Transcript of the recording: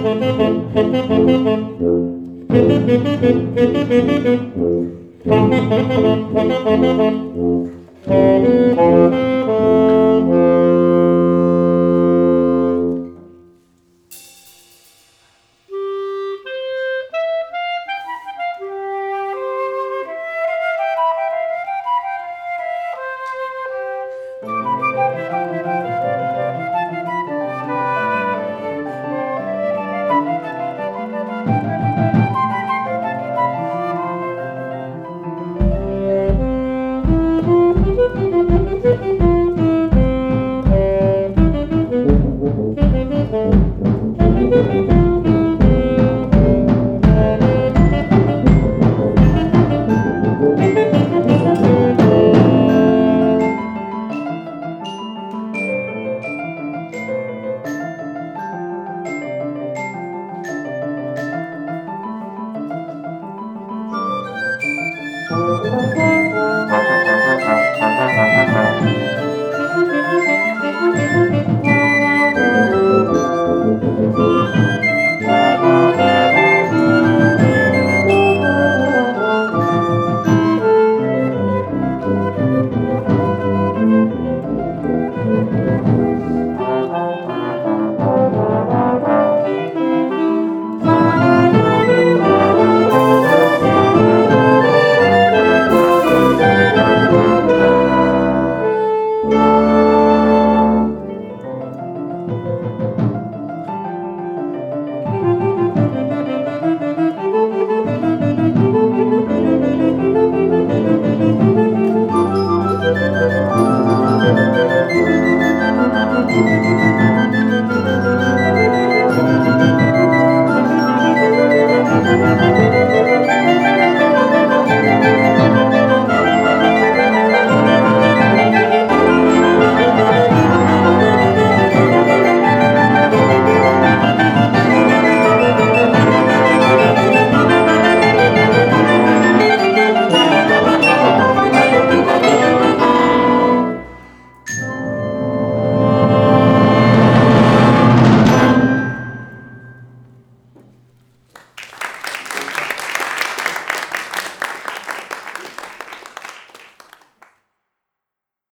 thank mm -hmm. you Música